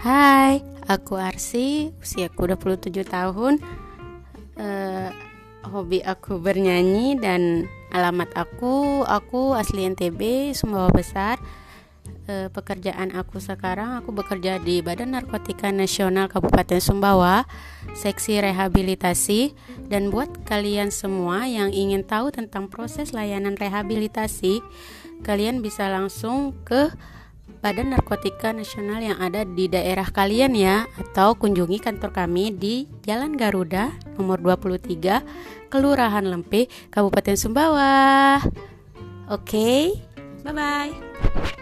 Hai, aku Arsi, usiaku 27 tahun. Uh, Hobi aku bernyanyi dan alamat aku, aku asli NTB, Sumbawa Besar. Uh, Pekerjaan aku sekarang, aku bekerja di Badan Narkotika Nasional Kabupaten Sumbawa Seksi Rehabilitasi. Dan buat kalian semua yang ingin tahu tentang proses layanan rehabilitasi Kalian bisa langsung ke Badan Narkotika Nasional yang ada di daerah kalian ya atau kunjungi kantor kami di Jalan Garuda nomor 23 Kelurahan Lempe Kabupaten Sumbawa. Oke. Okay? Bye bye.